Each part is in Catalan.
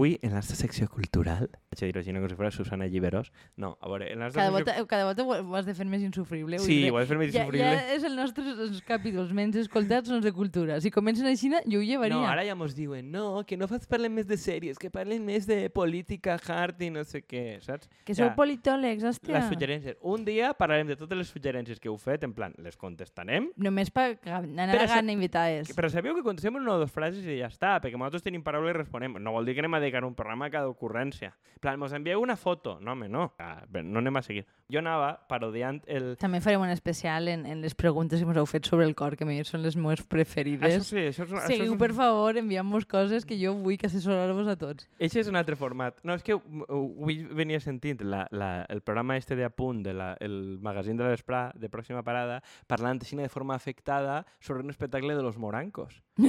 Avui, en la nostra secció cultural, vaig a dir-ho així, no com si fos Susana Lliberós, no, a veure, en la nostra Cada secció... volta, cada volta ho ho has de fer més insufrible. Sí, dir, ho has de fer més ja, insufrible. Ja és el nostre els capítols menys escoltats són els de cultura. Si comencen així, jo ho llevaria. No, ara ja mos diuen, no, que no fas parlen més de sèries, que parlen més de política, hard i no sé què, saps? Que sou Ja, politòlegs, hòstia. Les suggerències. Un dia parlarem de totes les suggerències que heu fet, en plan, les contestarem, Només per anar Però a gana invitades. però sabeu que contestem una o dues frases i ja està, perquè nosaltres tenim paraules i responem. No vol dir que anem a dedicar un programa cada ocurrència. En plan, mos envieu una foto. No, home, no. Ah, no anem a seguir. Jo anava parodiant el... També farem un especial en, en les preguntes que ens heu fet sobre el cor, que a mi són les meves preferides. Això sí, això és, això Seguiu, és, per favor, enviant-nos coses que jo vull que assessorar-vos a tots. Eixe és un altre format. No, és que avui venia sentint la, la, el programa este de Apunt, de la, el magazín de l'Esprà, de Pròxima Parada, parlant així de forma afectada sobre un espectacle de los morancos.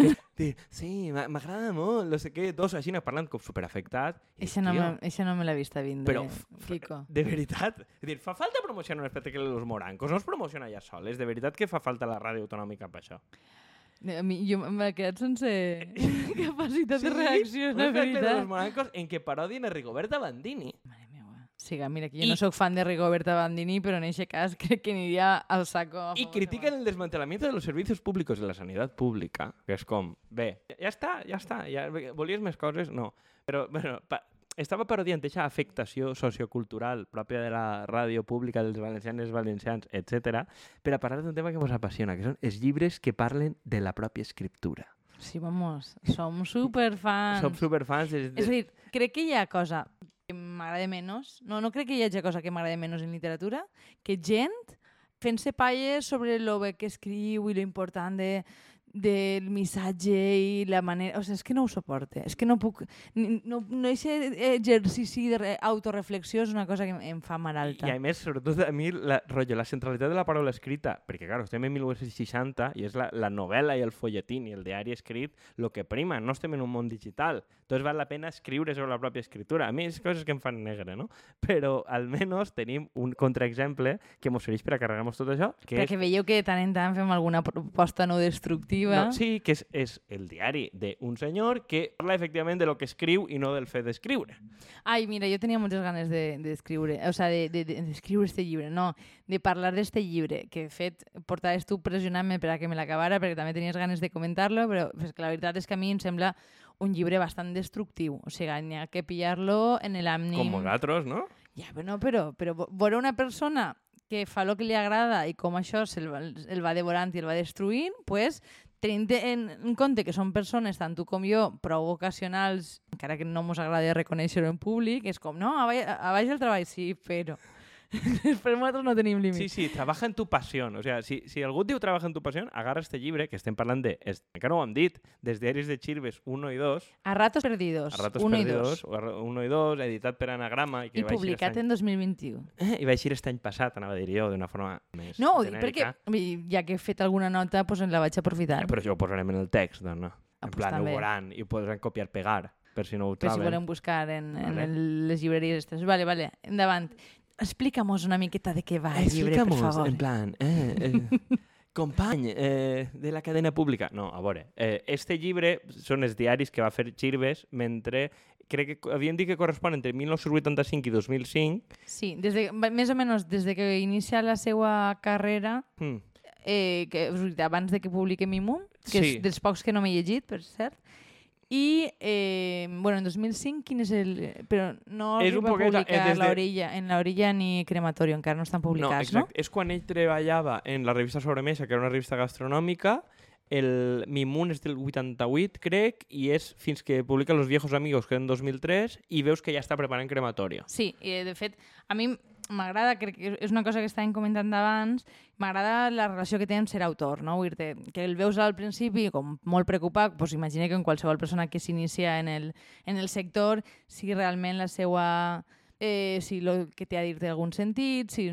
Dir, sí, m'a- m'agrada molt, no sé què, dos així parlant com Eixa dic, no, "Tio, me, no me vist a vindre, Però, Kiko. De veritat. És dir, fa falta promocionar un espectacle de los morancos. No es promociona ja soles. De veritat que fa falta la ràdio autonòmica per això. A mi, jo m'he quedat sense capacitat de reacció, la veritat. morancos en què parodien a Rigoberta Bandini. Mare meva. Siga, mira, que jo I- no sóc fan de Rigoberta Bandini, però en aquest cas crec que aniria al saco. critican de- el desmantelamiento de los servicios públicos de la sanidad pública, que és com, bé, ja està, ja està, ja, volies més coses? No. Però, bueno, pa, estava parodiant aquesta afectació sociocultural pròpia de la ràdio pública dels valencians valencians, etc per a parlar d'un tema que ens apassiona, que són els llibres que parlen de la pròpia escriptura. Sí, vamos, som superfans. Som superfans. De, És a dir, crec que hi ha cosa que m'agrada menys, no, no crec que hi hagi cosa que m'agrada menys en literatura, que gent fent-se palles sobre lo bé que escriu i lo important de, del missatge i la manera... O sigui, és que no ho suporte. És que no puc... No, no aquest exercici de re- autoreflexió és una cosa que em, fa mal alta. I a més, sobretot a mi, la, rotllo, la centralitat de la paraula escrita, perquè, clar, estem en 1960 i és la, la novel·la i el folletín i el diari escrit el que prima, no estem en un món digital. Entonces val la pena escriure sobre la pròpia escritura. A mi és coses que em fan negre, no? Però almenys tenim un contraexemple que ens serveix per a carregar-nos tot això, que Perquè és... veieu que de tant en tant fem alguna proposta no destructiva. No, sí, que és, és el diari d'un senyor que parla efectivament de lo que escriu i no del fet d'escriure. Ai, mira, jo tenia moltes ganes d'escriure, de, o sea, d'escriure de, de, d'escriure este llibre, no, de parlar d'este llibre, que de fet portaves tu pressionant-me per a que me l'acabara, perquè també tenies ganes de comentar-lo, però que la veritat és que a mi em sembla un llibre bastant destructiu, o sigui, n'hi ha que pillar-lo en l'ànim... Com nosaltres, no? Ja, bueno, però, però vo- veure una persona que fa el que li agrada i com això se'l va, el va devorant i el va destruint, pues, tenint en, en compte que són persones, tant tu com jo, prou ocasionals, encara que no ens agrada reconèixer-ho en públic, és com, no, a baix, a baix el treball, sí, però... però nosaltres no tenim límit. Sí, sí, trabaja en tu pasión. O sea, si, si algú diu trabaja en tu pasión, agarra este llibre, que estem parlant de, es, encara no ho hem dit, des diaris de Chirves 1 i 2, A ratos perdidos, a ratos uno perdidos, i dos. 1 i 2, editat per anagrama, i que I publicat en 2021. any, i va eixir aquest any passat, anava a dir jo, d'una forma més No, ho genèrica. perquè, ja que he fet alguna nota, pues en la vaig aprofitar. Eh, però això ho posarem en el text, doncs no. Ah, En pues plan, ho també. veuran i ho podran copiar-pegar, per si no ho per si troben. volem buscar en, en Vale. el, les llibreries estes. Vale, vale, endavant. Explica'mos una miqueta de què va el llibre, per Explica'mos, favor. en plan, eh, eh, company eh, de la cadena pública. No, a veure, eh, este llibre són els diaris que va fer Chirves mentre, crec que havien dit que correspon entre 1985 i 2005. Sí, des de, més o menys des de que inicia la seva carrera, Hmm. eh, que, abans de que publiqui Mimum, que Sí. és dels pocs que no m'he llegit, per cert, i, eh, bueno, en 2005, quin és el... Però no És un a poquet, eh, publicar des de- l'orilla, en l'orilla ni crematorio, encara no estan No, publicats, no? exacte. És quan ell treballava en la revista Sobremesa, que era una revista gastronòmica, el Mimun és del 88, crec, i és fins que publica Los viejos amigos, que en 2003, i veus que ja està preparant crematorio. Sí, i de fet, a mi m'agrada, crec que és una cosa que estàvem comentant abans, m'agrada la relació que té amb ser autor, no? Vull dir que el veus al principi com molt preocupat, doncs imagina que en qualsevol persona que s'inicia en, el, en el sector, si realment la seva eh, si lo que té a dir té algun sentit, si,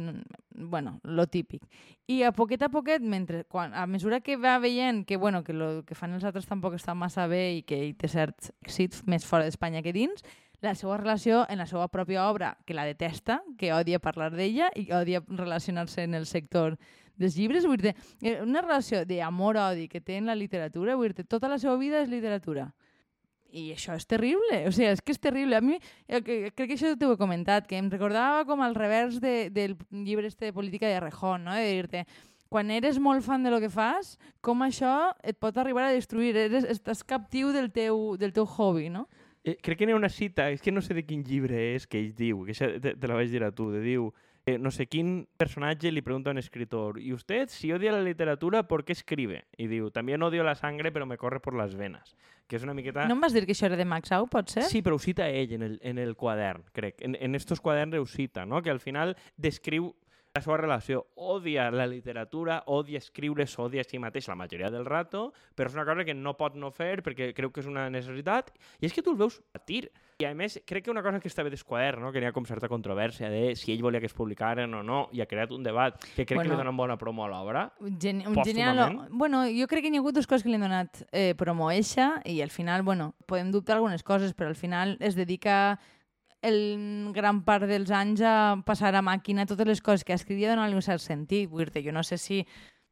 bueno, lo típic. I a poquet a poquet, mentre, quan, a mesura que va veient que, bueno, que lo que fan els altres tampoc està massa bé i que ell té cert èxit més fora d'Espanya que dins, la seva relació en la seva pròpia obra, que la detesta, que odia parlar d'ella i odia relacionar-se en el sector dels llibres, vull dir, eh, una relació d'amor-odi que té en la literatura, vull dir, tota la seva vida és literatura. I això és terrible, o sigui, és que és terrible. A mi, eh, crec que això t'ho he comentat, que em recordava com al revers de, del llibre este de política de Rejón, no? de dir-te, quan eres molt fan de lo que fas, com això et pot arribar a destruir, eres, estàs captiu del teu, del teu hobby, no? Eh, crec que n'hi ha una cita, és que no sé de quin llibre és que ell diu, que te, te la vaig dir a tu, de diu, eh, no sé quin personatge li pregunta a un escritor, ¿y usted si odia la literatura, por qué escribe? I diu, también odio la sangre, pero me corre por las venas. Que és una miqueta... No em vas dir que això era de Max Au, pot ser? Sí, però ho cita ell en el, en el quadern, crec. En, en estos quaderns ho cita, no? que al final descriu la seva relació. Odia la literatura, odia escriure, s'odia a si mateix la majoria del rato, però és una cosa que no pot no fer perquè creu que és una necessitat. I és que tu el veus patir. I a més, crec que una cosa que estava desquadern, no? que n'hi ha com certa controvèrsia de si ell volia que es publicaren o no, i ha creat un debat que crec Bueno. que li dona bona promo a l'obra. Gen un genial... Bueno, jo crec que hi ha hagut dues coses que li han donat eh, promo a eixa i al final, bueno, podem dubtar algunes coses, però al final es dedica el gran part dels anys a passar a màquina totes les coses que escrivia donar-li un cert sentit. Vull dir jo no sé si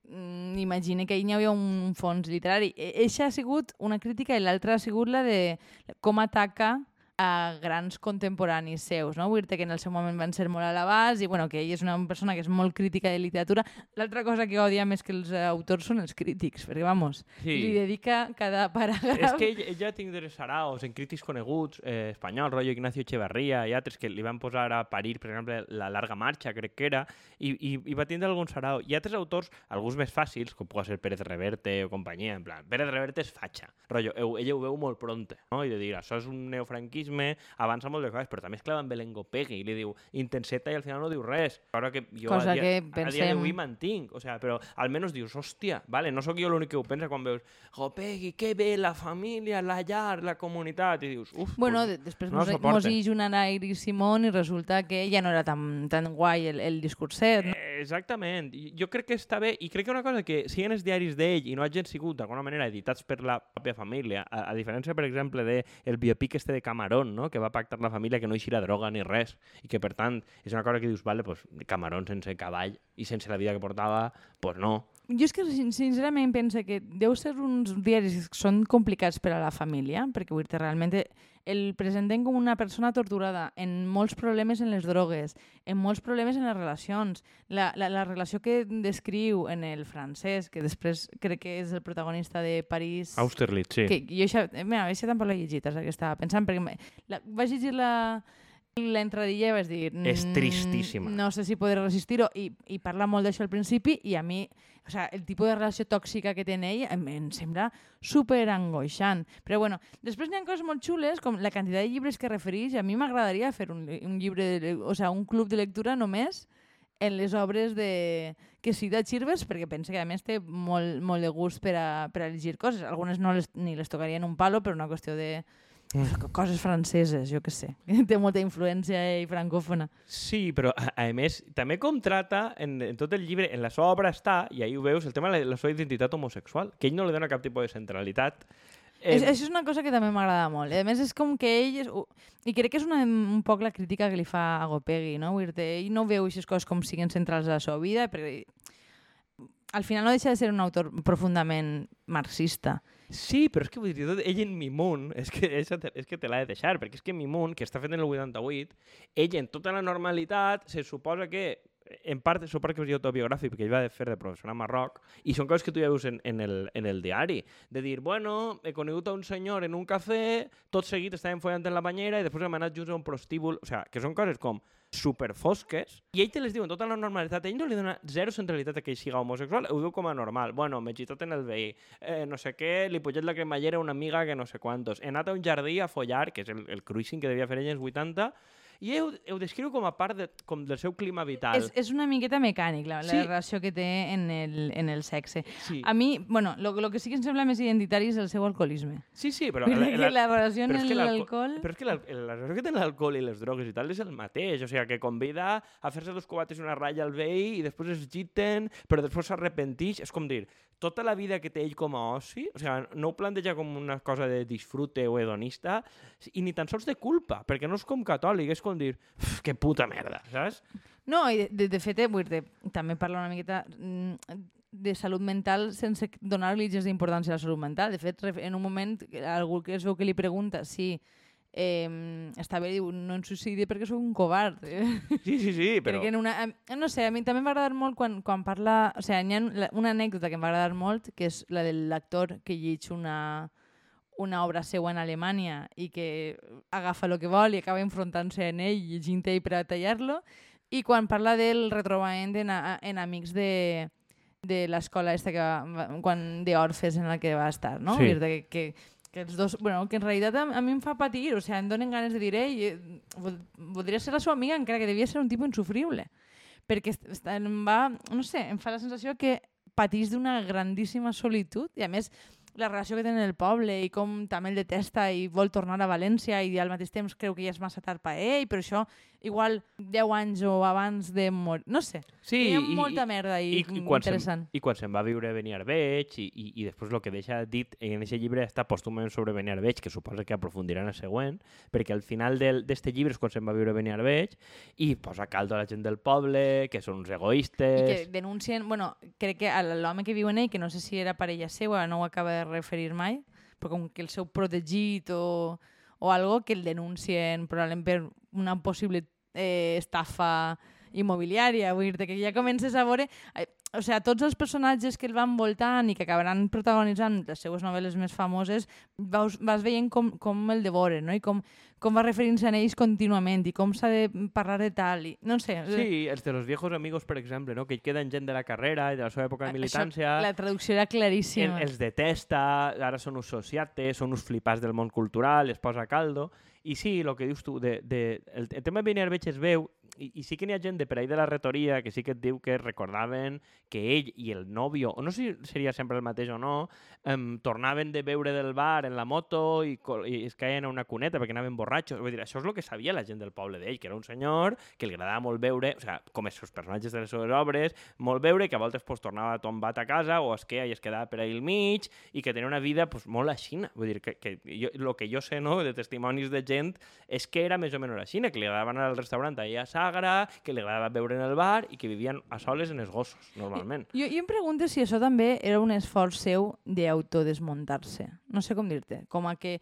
mm, imagine que hi havia un fons literari. E- Eixa ha sigut una crítica i l'altra ha sigut la de com ataca a grans contemporanis seus, no? Vull dir que en el seu moment van ser molt alabats i bueno, que ell és una persona que és molt crítica de literatura. L'altra cosa que odia més que els autors són els crítics, perquè, vamos, Sí. li dedica cada paràgraf... És que ell, ell ja tinc de saraos en crítics coneguts, eh, espanyol, rotllo Ignacio Echeverría i altres que li van posar a parir, per exemple, la larga marxa, crec que era, i, i, i va tindre algun sarau. I altres autors, alguns més fàcils, com pot ser Pérez Reverte o companyia, en plan, Pérez Reverte és fatxa, rotllo, ell, ho veu molt pronte, no? I de dir, això és un neofranquisme, avança molt de coses, però també es clava amb Belengo Pegui, i li diu intenseta i al final no diu res. Cosa que jo Cosa a dia, que a dia pensem- d'avui mantinc, o sea, però almenys dius, hòstia, vale, no sóc jo l'únic que ho pensa quan veus Gopegui, que bé, la família, la llar, la comunitat, i dius, uf, Bueno, pues, de- després no mos, mos hi un Anair i Simón i resulta que ja no era tan, tan guai el, el discurset. No? Eh, Exactament. Jo crec que està bé, i crec que una cosa que siguin els diaris d'ell i no hagin sigut d'alguna manera editats per la pròpia família, a, a diferència, per exemple, de el biopic este de Camarón, no? que va pactar la família que no eixirà droga ni res, i que per tant és una cosa que dius, vale, pues, Camarón sense cavall i sense la vida que portava, pues no. Jo és que sin- sincerament penso que deu ser uns diaris que són complicats per a la família, perquè vull dir realment el presenten com una persona torturada, en molts problemes en les drogues, en molts problemes en les relacions. La, la, la relació que descriu en el francès, que després crec que és el protagonista de París... Austerlitz, sí. Que jo això, eh, mira, això tampoc l'he llegit, és el que estava pensant, perquè la, vaig llegir la, l'entradilla i vaig dir... És "Mm, tristíssima." No sé si podré resistir-ho, i, i parla molt d'això al principi, i a mi, o sea, el tipus de relació tòxica que té ell em, em sembla super angoixant. Però bueno, després n'hi ha coses molt xules, com la quantitat de llibres que refereix, a mi m'agradaria fer un, un llibre, de, o sea, un club de lectura només en les obres de que cita Chirvers, perquè pensa que a més té molt, molt de gust per a, per a llegir coses. Algunes no les, ni les tocaria en un palo, però una qüestió de Mm. coses franceses, jo que sé. té molta influència i francòfona. Sí, però a, a més, també com trata en, en tot el llibre, en la seva obra està, i ahí ho veus, el tema de la, la seva identitat homosexual, que ell no li dona cap tipus de centralitat. Eh, és, això és una cosa que també m'agrada molt. A més, és com que ell... És, I crec que és una, un poc la crítica que li fa a Gopegui, no? Dir ell no veu aquestes coses com siguin centrals a la seva vida, perquè al final no deixa de ser un autor profundament marxista. Sí, però és que vull dir, tot, ell en Mimun, és que, és, és que te l'ha de deixar, perquè és que Mimun, que està fet en el 88, ell en tota la normalitat se suposa que en part suposo que és autobiogràfic perquè ell va fer de professor a Marroc i són coses que tu ja veus en, en, el, en el diari. De dir, bueno, he conegut a un senyor en un cafè, tot seguit estàvem follant en la banyera i després hem anat junts a un prostíbul o sigui, que són coses com super fosques i ell te les diu en tota la normalitat. Ell no li dona zero centralitat a que ell siga homosexual ho veu com a normal, bueno, m'he gitat en el veí eh, no sé què, li pujat la cremallera a una amiga que no sé quantos, he anat a un jardí a follar que és el, el cruising que devia fer ell als 80 i ell ho descriu com a part de, com del seu clima vital És, és una miqueta mecànic, la, la Sí. relació que té en el, en el sexe. sí. A mi, bueno, lo, lo que sí que em sembla més identitari és el seu alcoholisme. sí, sí, però la, la, la relació amb l'alcohol... Però és que la, la relació que té l'alcohol i les drogues i tal és el mateix. O sigui, que convida a fer-se dos cubates i una ratlla al veí i després es giten, però després s'arrepentix. És com dir, tota la vida que té ell com a oci, o sigui, no ho planteja com una cosa de disfrute o hedonista, i ni tan sols de culpa, perquè no és com catòlic, és com dir, "Uf, que puta merda, saps? No, i de, de, fet, eh, vull dir, també parla una miqueta... mm, de salut mental sense donar-li gens d'importància a la salut mental. De fet, en un moment, algú que es veu que li pregunta si eh, està bé, diu, no em suïcidi perquè sóc un covard. Sí, sí, sí, però... Perquè en una, no sé, a mi també m'ha agradat molt quan, quan parla... O sigui, hi ha una anècdota que m'ha agradat molt, que és la de l'actor que llig una, una obra seva en Alemanya i que agafa el que vol i acaba enfrontant-se en ell, llegint ell per a tallar-lo, i quan parla del retrobament en, a- en amics de, de l'escola esta que va, quan d'orfes en la que va estar, no? Sí. Que, que, que els dos, bueno, que en realitat a, a mi em fa patir, o sigui, em donen ganes de dir, ei, eh, vol- voldria ser la seva amiga, encara que devia ser un tipus insufrible. Perquè em va, no sé, em fa la sensació que patís d'una grandíssima solitud i a més la relació que té en el poble i com també el detesta i vol tornar a València i al mateix temps creu que ja és massa tard per ell, però això igual 10 anys o abans de morir, no sé. Sí, Hi ha i- molta i- merda i, I, i, quan interessant. I quan se'n va viure Beniarbeig i, i, i després el que deixa dit en aquest llibre està pòstumament sobre Beniarbeig, que suposa que aprofundirà en el següent, perquè al final d'aquest llibre és quan se'n va viure Beniarbeig i posa caldo a la gent del poble, que són uns I egoistes... que denuncien, bueno, crec que l'home que viu en ell, que no sé si era parella seva, no ho acaba de referir mai, però com que el seu protegit o, o algo que el denuncien probablement per una possible eh, estafa immobiliària, vull dir que ja comences a veure... Eh, o sigui, tots els personatges que el van voltant i que acabaran protagonitzant les seues novel·les més famoses, vas, vas veient com, com el devoren, no? I com, com va referint-se a ells contínuament i com s'ha de parlar de tal. I, no sé, Sí, els de los viejos amigos, per exemple, no? que hi queden gent de la carrera i de la seva època de militància... Això, la traducció era el, claríssima. els detesta, ara són uns sociates, són uns flipats del món cultural, es posa caldo. I sí, el que dius tu, de, de, el, el tema de Beniarbeig es veu, i, i sí que n'hi ha gent de per ahí de la retoria que sí que et diu que recordaven que ell i el nòvio, o no sé si seria sempre el mateix o no, um, tornaven de beure del bar en la moto i, i es caien a una cuneta perquè anaven borratxos. Vull dir, això és el que sabia la gent del poble d'ell, que era un senyor que li agradava molt veure, o sigui, com els seus personatges de les seves obres, molt veure, que a voltes pues, tornava tombat a casa o es queia i es quedava per ahí al mig i que tenia una vida pues, molt aixina. Vull dir, que, que jo, el que jo sé no, de testimonis de gent és que era més o menys aixina, que li agradava anar al restaurant allà a Sagra, que li agradava beure en el bar i que vivien a soles en els gossos, normalment. Jo, jo em pregunto si això també era un esforç seu d'autodesmuntar-se. No sé com dir-te. Com a que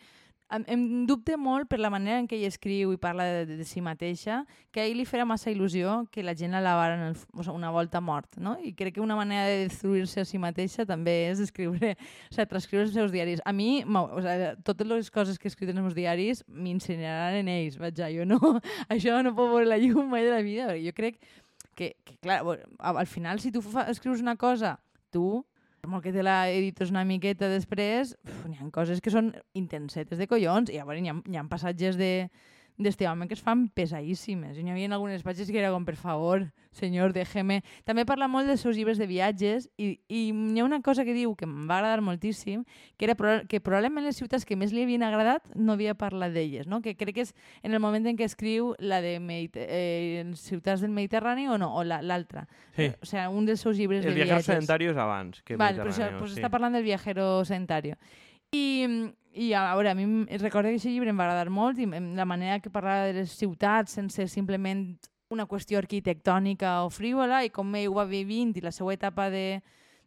em, em dubte molt per la manera en què ell escriu i parla de, de, de si mateixa, que a ell li farà massa il·lusió que la gent la o sigui, una volta mort, no? I crec que una manera de destruir-se a si mateixa també és escriure, o sigui, transcriure els seus diaris. A mi, o sigui, totes les coses que he escrit en els meus diaris m'incineraran en ells, vaja, jo no, això no puc veure la llum mai de la vida, perquè jo crec que, que clar, al final, si tu escrius una cosa, tu, molt que te la edites una miqueta després, n'hi ha coses que són intensetes de collons, i veure, n'hi ha, n'hi ha passatges de d'este home que es fan pesadíssimes. I n'hi havia algunes pàgines que era com, per favor, senyor, déjeme... També parla molt dels seus llibres de viatges i, i n'hi ha una cosa que diu que em va agradar moltíssim, que era que probablement les ciutats que més li havien agradat no havia parlat d'elles, no? que crec que és en el moment en què escriu la de Medite eh, ciutats del Mediterrani o no, o la- l'altra. Sí. O sea, un dels seus llibres El de viajero viatges. sedentario és abans que Vale, però això, pues sí. està parlant del viajero sedentario. I, i a veure, a mi recordo que aquest llibre em va agradar molt i la manera que parlava de les ciutats sense simplement una qüestió arquitectònica o frívola i com ell ho va vivint i la seva etapa de,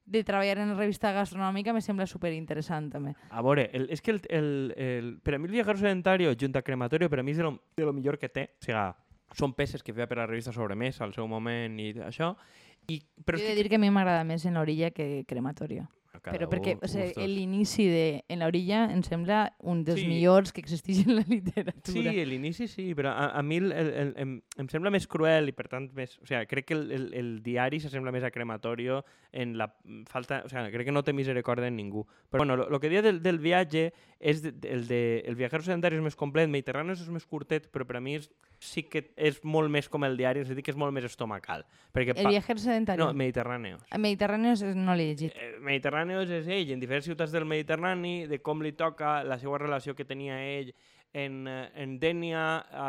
de treballar en la revista gastronòmica me sembla superinteressant també. A veure, el, és que el, el, el, per a mi el viajero sedentario junto a crematorio per a mi és de lo, de lo millor que té. O sigui, són peces que feia per a la revista Sobremesa al seu moment i això. I, però he de dir que a mi m'agrada més en l'orilla que crematorio. Cada Però perquè u- o sigui, l'inici de En l'orilla em sembla un dels Sí. millors que existeix en la literatura. Sí, l'inici sí, però a, a mi el, el, el, em, em sembla més cruel i per tant més... O sigui, crec que el, el, el diari s'assembla més a crematorio en la falta... O sigui, crec que no té misericòrdia en ningú. Però bueno, el que dia del, del viatge és de, el de... El viajero sedentari és més complet, Mediterrani és més curtet, però per a mi és, sí que és molt més com el diari, és a dir, que és molt més estomacal. Perquè El viajero sedentario. No, Mediterráneo. A Mediterrani no l'he llegit. Eh, és ell, en diferents ciutats del Mediterrani, de com li toca, la seva relació que tenia ell en, eh, en Dènia,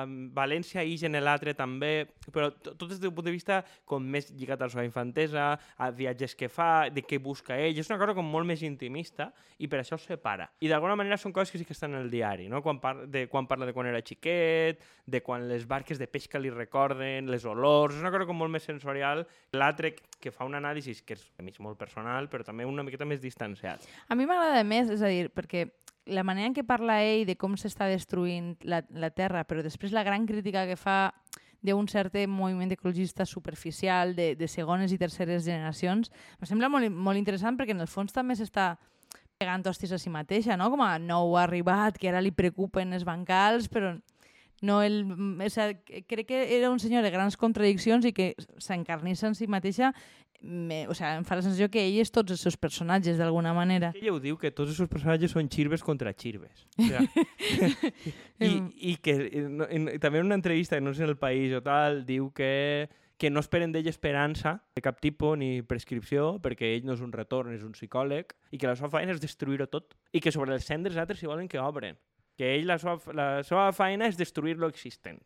en València i en l'altre també, però to- tot des del punt de vista com més lligat a la seva infantesa, a viatges que fa, de què busca ell, és una cosa com molt més intimista i per això es separa. I d'alguna manera són coses que sí que estan el diari, no? quan, par de, quan parla de quan era xiquet, de quan les barques de pesca li recorden, les olors, és una cosa com molt més sensorial. L'altre que fa un anàlisi que és a mig molt personal, però també una miqueta més distanciat. A mi m'agrada més, és a dir, perquè la manera en què parla ell de com s'està destruint la, la Terra, però després la gran crítica que fa d'un cert moviment ecologista superficial de, de segones i terceres generacions, em sembla molt, molt interessant perquè en el fons també s'està pegant hòsties a si mateixa, no? Com a nou arribat, que ara li preocupen els bancals, però no el... O sigui, crec que era un senyor de grans contradiccions i que s'encarnissa en si mateixa me, o sigui, em fa la sensació que ell és tots els seus personatges d'alguna manera. Ella ho diu que tots els seus personatges són xirves contra xirves. O sea, I, I que i, i també en una entrevista, que no sé en el país o tal, diu que que no esperen d'ell esperança de cap tipus ni prescripció, perquè ell no és un retorn, és un psicòleg, i que la seva feina és destruir-ho tot, i que sobre els cendres altres si volen que obren. Que ell, la seva, la seva feina és destruir lo existent.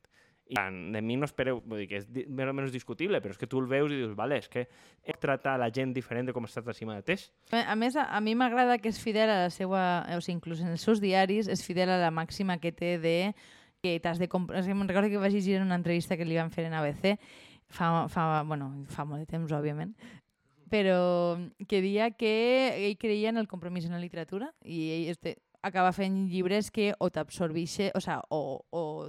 I de mi no espereu, vull dir que és més o menys discutible, però és que tu el veus i dius, vale, és que he tractat la gent diferent de com es tracta si mateix. A més, a, a mi m'agrada que és fidel a la seva... O sigui, inclús en els seus diaris és fidel a la màxima que té de que t'has de comprar... O sigui, me'n recordo que vaig llegir en una entrevista que li van fer en ABC fa, fa, bueno, fa molt de temps, òbviament, però que dia que ell creia en el compromís en la literatura i ell este, acaba fent llibres que o t'absorbixen, o, sea, o, o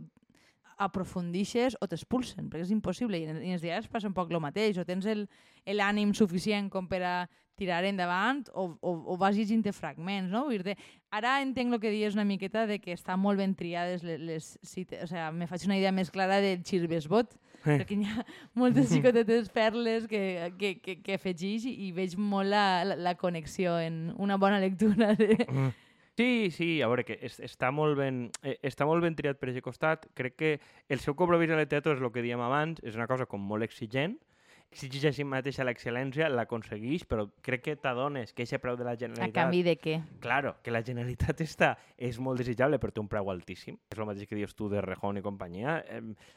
aprofundixes o t'expulsen, perquè és impossible. I en, i en els diaris passa un poc el mateix. O tens el- l'ànim suficient com per a tirar endavant o, o, o vas llegint fragments, no? Vull dir ara entenc el que dius una miqueta de que estan molt ben triades les, les cites. O sigui, me faig una idea més clara del Xirvesbot, Eh. perquè hi ha moltes xicotetes perles que, que, que, que afegeix i, i veig molt la, la, la connexió en una bona lectura de... Sí, sí, a veure, que es, està, molt ben, eh, està molt ben triat per aquest costat. Crec que el seu compromís a la teatre és el que diem abans, és una cosa com molt exigent, exigeix a si mateixa l'excel·lència, l'aconsegueix, però crec que t'adones que aquest preu de la A Generalitat... canvi de què? Claro, que la Generalitat està, és molt desitjable, però té un preu altíssim. És el mateix que dius tu de Rejón i companyia.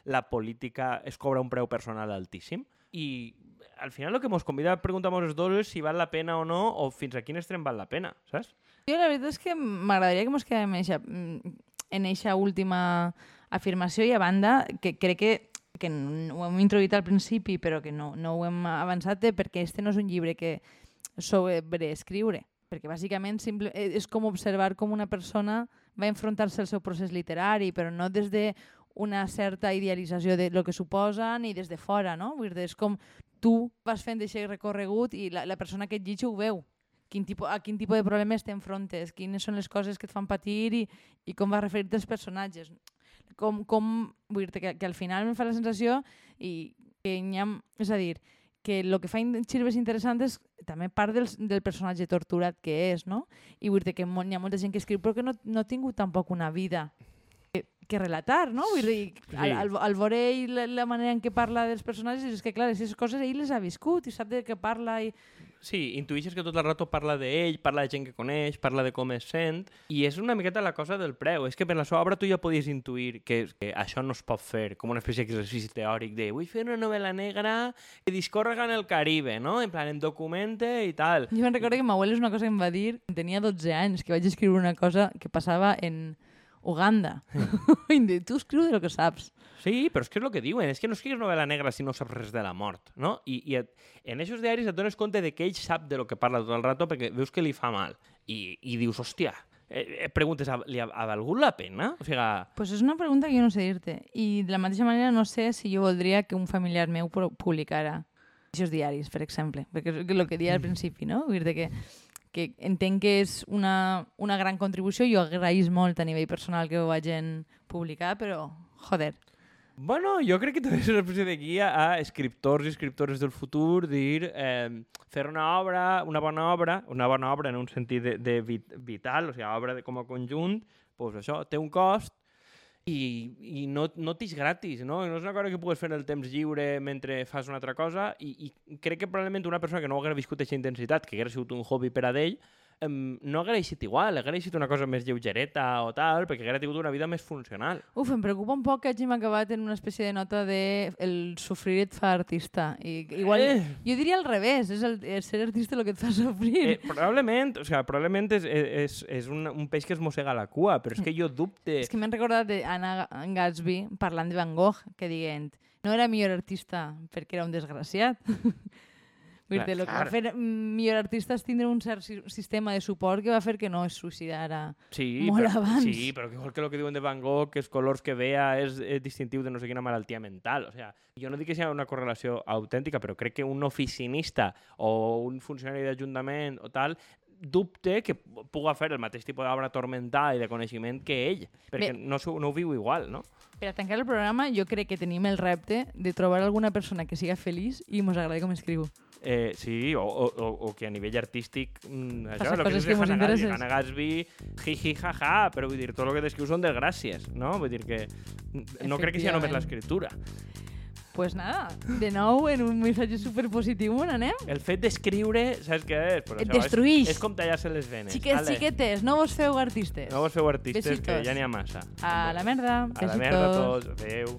La política es cobra un preu personal altíssim i al final el que ens convida a preguntar-nos dos és si val la pena o no o fins a quin extrem val la pena, saps? Jo la veritat és que m'agradaria que ens quedem en eixa, en eixa última afirmació i a banda que crec que, que ho hem introduït al principi però que no, no ho hem avançat eh, perquè este no és un llibre que sobre escriure perquè bàsicament simple, eh, és com observar com una persona va enfrontar-se al seu procés literari però no des de una certa idealització de lo que suposa ni des de fora, no? Vull dir, és com tu vas fent aquest recorregut i la, la persona que et llegeix ho veu quin tipus, a quin tipus de problemes t'enfrontes, quines són les coses que et fan patir i, i com vas referir-te als personatges. Com, com, vull dir que, que al final em fa la sensació i que hi ha, és a dir, que el que fa Xirves interessant és també part del, del personatge torturat que és, no? I vull dir que hi ha molta gent que escriu però que no, no ha tingut tampoc una vida que, que relatar, no? Vull dir, al, al, al veure ell la, la manera en què parla dels personatges, és que clar, aquestes coses ell les ha viscut i sap de què parla i Sí, intuïixes que tot el rato parla d'ell, parla de gent que coneix, parla de com es sent, i és una miqueta la cosa del preu. És que per la seva obra tu ja podies intuir que, que això no es pot fer com una espècie d'exercici teòric de vull fer una novel·la negra que discorrega en el Caribe, no? En plan, en documente i tal. Jo me'n recordo que ma abuela és una cosa que em va dir tenia 12 anys, que vaig escriure una cosa que passava en Uganda. I em diu, tu escriu de lo que saps. Sí, però és que és el que diuen, és que no escrius novel·la negra si no saps res de la mort, no? I, i et, en aquests diaris et dones compte de que ell sap de lo que parla tot el rato perquè veus que li fa mal. I, i dius, hòstia, eh, eh, preguntes, li ha, ha valgut la pena? O sigui, Pues és una pregunta que jo no sé dir-te. I de la mateixa manera no sé si jo voldria que un familiar meu pu- publicara aquests diaris, per exemple. Perquè és el que deia al principi, no? Vull dir que, que entenc que és una, una gran contribució. Jo agraïs molt a nivell personal que ho hagin publicat, però, joder, Bueno, jo crec que també és una espècie de guia a escriptors i escriptores del futur, dir, eh, fer una obra, una bona obra, una bona obra en un sentit de, de vit, vital, o sigui, obra de, com a conjunt, doncs això té un cost i, i no, no t'ix gratis, no? No és una cosa que pugues fer el temps lliure mentre fas una altra cosa i, i crec que probablement una persona que no hagués viscut aquesta intensitat, que hagués sigut un hobby per a d'ell, em, no haguera eixit igual, haguera eixit una cosa més lleugereta o tal, perquè haguera tingut una vida més funcional. Uf, em preocupa un poc que hàgim acabat en una espècie de nota de el sofrir et fa artista. I, igual, Eh. jo diria al revés, és el, el ser artista el que et fa sofrir. Eh, probablement, o sea, probablement és, és, és un, un peix que es mossega la cua, però és que jo dubte... És que m'han recordat d'Anna Gatsby parlant de Van Gogh, que dient no era millor artista perquè era un desgraciat. Vull dir, el que va fer millor artista és tindre un cert si- sistema de suport que va fer que no es suïcidara. Sí, molt però, abans. sí, però que igual que el que diuen de Van Gogh, que els colors que vea és, és distintiu de no sé quina malaltia mental. O sea, jo no dic que sigui una correlació autèntica, però crec que un oficinista o un funcionari d'Ajuntament o tal dubte que puga fer el mateix tipus d'obra tormentada i de coneixement que ell, perquè Bé. no, no ho viu igual, no? Per a tancar el programa, jo crec que tenim el repte de trobar alguna persona que siga feliç i mos agradi com escriu. Eh, sí, o, o, o, o que a nivell artístic mm, això, el que dius de que Hannah Gatsby. Hannah Gatsby, jiji, jaja, però vull dir, tot el que descrius són desgràcies, no? Vull dir que no crec que sigui només l'escriptura. pues nada, de nou, en un missatge superpositiu, on anem? El fet d'escriure, saps què és? Pues Et això, destruïx. És, és com tallar-se les venes. Xiquets, Ale, xiquetes, no vos feu artistes. No vos feu artistes, que Besitos. ja n'hi ha massa. A la merda. A la merda Besitos. tots. Adéu.